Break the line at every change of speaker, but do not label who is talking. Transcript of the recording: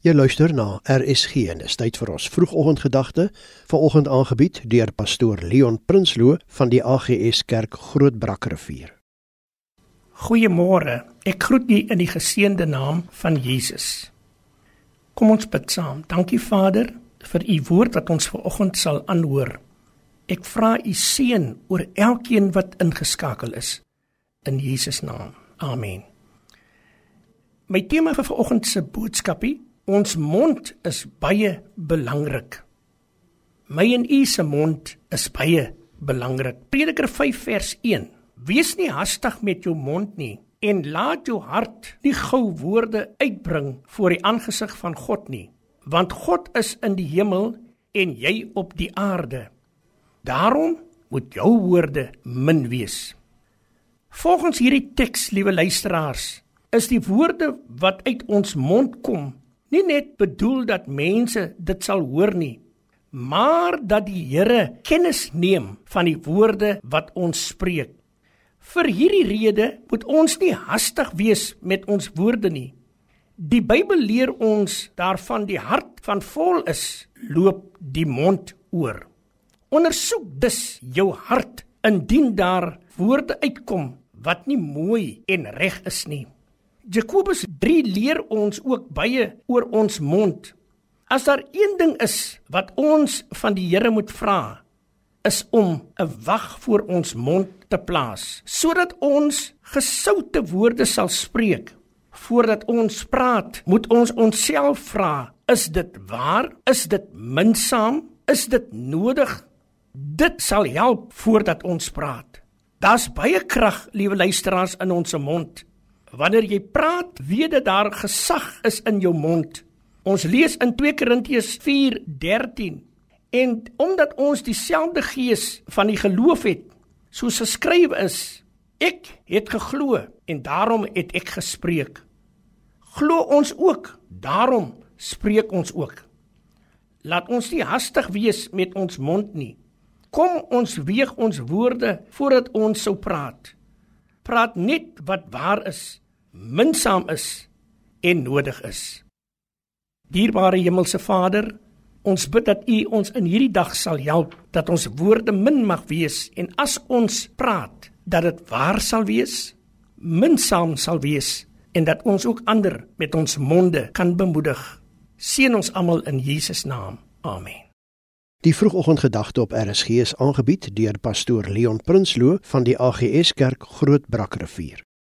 Jy luister na RSG en dis tyd vir ons vroegoggendgedagte, vanoggend aangebied deur pastoor Leon Prinsloo van die AGS Kerk Grootbrakrivier.
Goeiemôre. Ek groet u in die geseënde naam van Jesus. Kom ons bid saam. Dankie Vader vir u woord wat ons vanoggend sal aanhoor. Ek vra u seën oor elkeen wat ingeskakel is in Jesus naam. Amen. My tema vir vanoggend se boodskapie Ons mond is baie belangrik. My en u se mond is baie belangrik. Prediker 5 vers 1. Wees nie hastig met jou mond nie en laat jou hart nie gou woorde uitbring voor die aangesig van God nie, want God is in die hemel en jy op die aarde. Daarom moet jou woorde min wees. Volgens hierdie teks, liewe luisteraars, is die woorde wat uit ons mond kom nie net bedoel dat mense dit sal hoor nie, maar dat die Here kennis neem van die woorde wat ons spreek. Vir hierdie rede moet ons nie hastig wees met ons woorde nie. Die Bybel leer ons daarvan die hart van vol is, loop die mond oor. Ondersoek dus jou hart indien daar woorde uitkom wat nie mooi en reg is nie. Jakobus 3 leer ons ook baie oor ons mond. As daar een ding is wat ons van die Here moet vra, is om 'n wag voor ons mond te plaas, sodat ons gesoute woorde sal spreek. Voordat ons praat, moet ons onsself vra: Is dit waar? Is dit minsaam? Is dit nodig? Dit sal help voordat ons praat. Daar's baie krag, liewe luisteraars, in ons mond. Wanneer jy praat, weet dit daar gesag is in jou mond. Ons lees in 2 Korintiërs 4:13 en omdat ons dieselfde gees van die geloof het, soos geskrywe is, ek het geglo en daarom het ek gespreek. Glo ons ook, daarom spreek ons ook. Laat ons nie hastig wees met ons mond nie. Kom ons weeg ons woorde voordat ons sou praat praat net wat waar is, minsaam is en nodig is. Dierbare Hemelse Vader, ons bid dat U ons in hierdie dag sal help dat ons woorde min mag wees en as ons praat dat dit waar sal wees, minsaam sal wees en dat ons ook ander met ons monde kan bemoedig. Seën ons almal in Jesus naam. Amen.
Die vroegoggendgedagte op RSG is aangebied deur pastoor Leon Prinsloo van die AGS Kerk Grootbrakrivier.